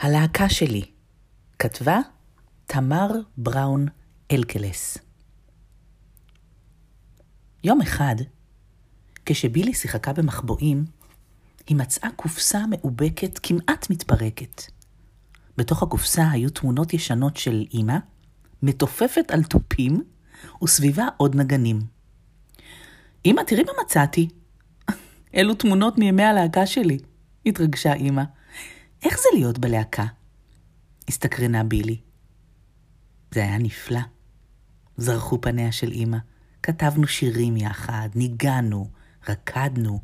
הלהקה שלי, כתבה תמר בראון אלקלס. יום אחד, כשבילי שיחקה במחבואים, היא מצאה קופסה מאובקת כמעט מתפרקת. בתוך הקופסה היו תמונות ישנות של אמא, מתופפת על תופים, וסביבה עוד נגנים. אמא, תראי מה מצאתי. אלו תמונות מימי הלהקה שלי, התרגשה אמא. איך זה להיות בלהקה? הסתקרנה בילי. זה היה נפלא. זרחו פניה של אמא. כתבנו שירים יחד, ניגענו, רקדנו,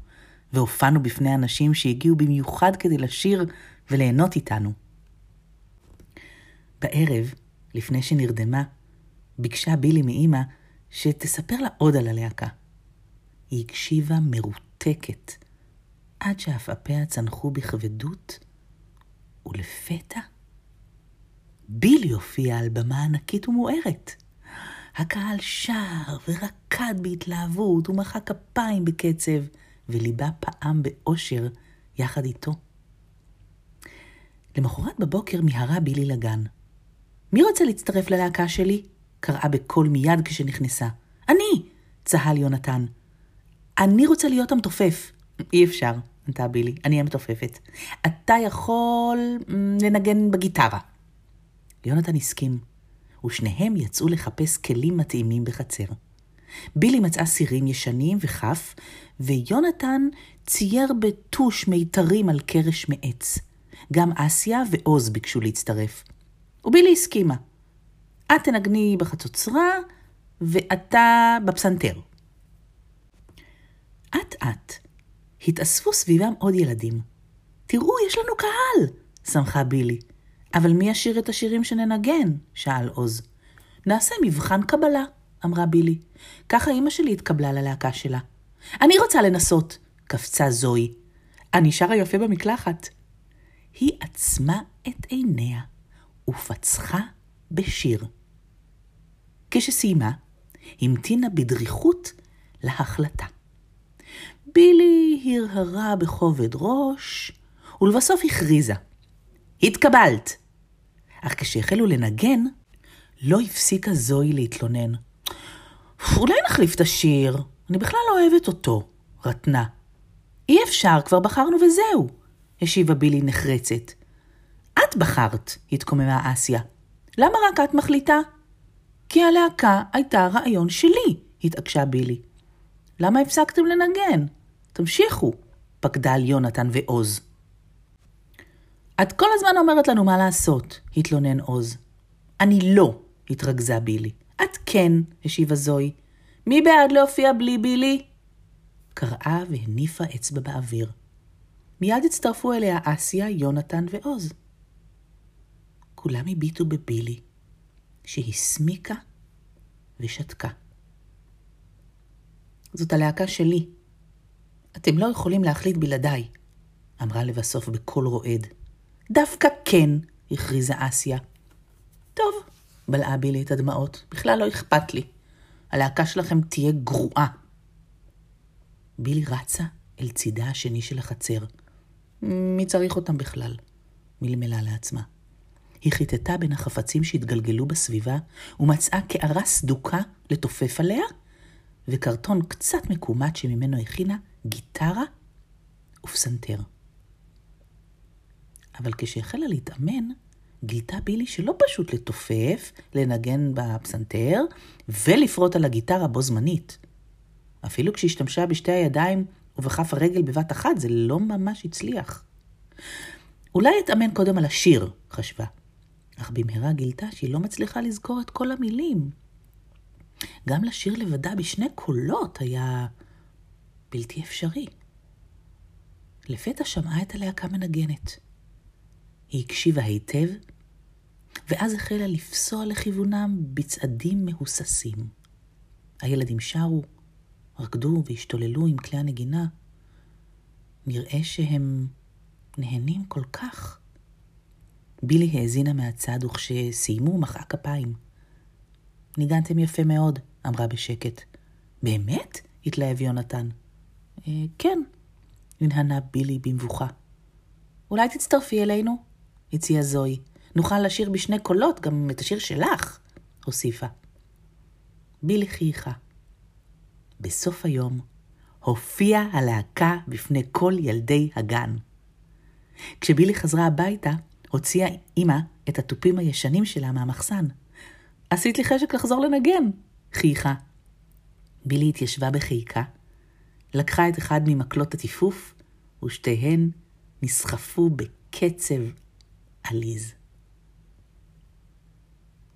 והופענו בפני אנשים שהגיעו במיוחד כדי לשיר וליהנות איתנו. בערב, לפני שנרדמה, ביקשה בילי מאימא שתספר לה עוד על הלהקה. היא הקשיבה מרותקת, עד שעפעפיה צנחו בכבדות, ולפתע בילי הופיע על במה ענקית ומוארת. הקהל שר ורקד בהתלהבות ומחא כפיים בקצב, וליבה פעם באושר יחד איתו. למחרת בבוקר מיהרה בילי לגן. מי רוצה להצטרף ללהקה שלי? קראה בקול מיד כשנכנסה. אני! צהל יונתן. אני רוצה להיות המתופף. אי אפשר, ענתה בילי, אני המתופפת. אתה יכול לנגן בגיטרה. יונתן הסכים, ושניהם יצאו לחפש כלים מתאימים בחצר. בילי מצאה סירים ישנים וכף, ויונתן צייר בטוש מיתרים על קרש מעץ. גם אסיה ועוז ביקשו להצטרף. ובילי הסכימה. את תנגני בחצוצרה, ואתה בפסנתר. אט-אט התאספו סביבם עוד ילדים. תראו, יש לנו קהל! שמחה בילי. אבל מי ישיר את השירים שננגן? שאל עוז. נעשה מבחן קבלה, אמרה בילי. ככה אמא שלי התקבלה ללהקה שלה. אני רוצה לנסות, קפצה זוהי. אני שרה יפה במקלחת. היא עצמה את עיניה ופצחה בשיר. כשסיימה, המתינה בדריכות להחלטה. בילי הרהרה בכובד ראש, ולבסוף הכריזה. התקבלת. אך כשהחלו לנגן, לא הפסיקה זוהי להתלונן. אולי נחליף את השיר, אני בכלל לא אוהבת אותו, רטנה. אי אפשר, כבר בחרנו וזהו, השיבה בילי נחרצת. את בחרת, התקוממה אסיה. למה רק את מחליטה? כי הלהקה הייתה רעיון שלי, התעקשה בילי. למה הפסקתם לנגן? תמשיכו, פקדה על יונתן ועוז. את כל הזמן אומרת לנו מה לעשות, התלונן עוז. אני לא, התרכזה בילי. את כן, השיבה זוהי. מי בעד להופיע בלי בילי? קראה והניפה אצבע באוויר. מיד הצטרפו אליה אסיה, יונתן ועוז. כולם הביטו בבילי, שהסמיקה ושתקה. זאת הלהקה שלי. אתם לא יכולים להחליט בלעדיי, אמרה לבסוף בקול רועד. דווקא כן, הכריזה אסיה. טוב, בלעה בילי את הדמעות, בכלל לא אכפת לי. הלהקה שלכם תהיה גרועה. בילי רצה אל צידה השני של החצר. מי צריך אותם בכלל? מלמלה לעצמה. היא חיטטה בין החפצים שהתגלגלו בסביבה, ומצאה קערה סדוקה לתופף עליה, וקרטון קצת מקומט שממנו הכינה גיטרה ופסנתר. אבל כשהחלה להתאמן, גילתה בילי שלא פשוט לתופף, לנגן בפסנתר ולפרוט על הגיטרה בו זמנית. אפילו כשהשתמשה בשתי הידיים ובכף הרגל בבת אחת, זה לא ממש הצליח. אולי אתאמן קודם על השיר, חשבה. אך במהרה גילתה שהיא לא מצליחה לזכור את כל המילים. גם לשיר לבדה בשני קולות היה בלתי אפשרי. לפתע שמעה את הלהקה מנגנת. היא הקשיבה היטב, ואז החלה לפסוע לכיוונם בצעדים מהוססים. הילדים שרו, רקדו והשתוללו עם כלי הנגינה. נראה שהם נהנים כל כך. בילי האזינה מהצד, וכשסיימו מחאה כפיים. ניגנתם יפה מאוד, אמרה בשקט. באמת? התלהב יונתן. אה, כן, הנהנה בילי במבוכה. אולי תצטרפי אלינו? הציעה זוהי. נוכל לשיר בשני קולות, גם את השיר שלך, הוסיפה. בילי חייכה. בסוף היום הופיעה הלהקה בפני כל ילדי הגן. כשבילי חזרה הביתה, הוציאה אמא את התופים הישנים שלה מהמחסן. עשית לי חשק לחזור לנגן, חייכה. בילי התיישבה בחיקה, לקחה את אחד ממקלות הטיפוף, ושתיהן נסחפו בקצב עליז.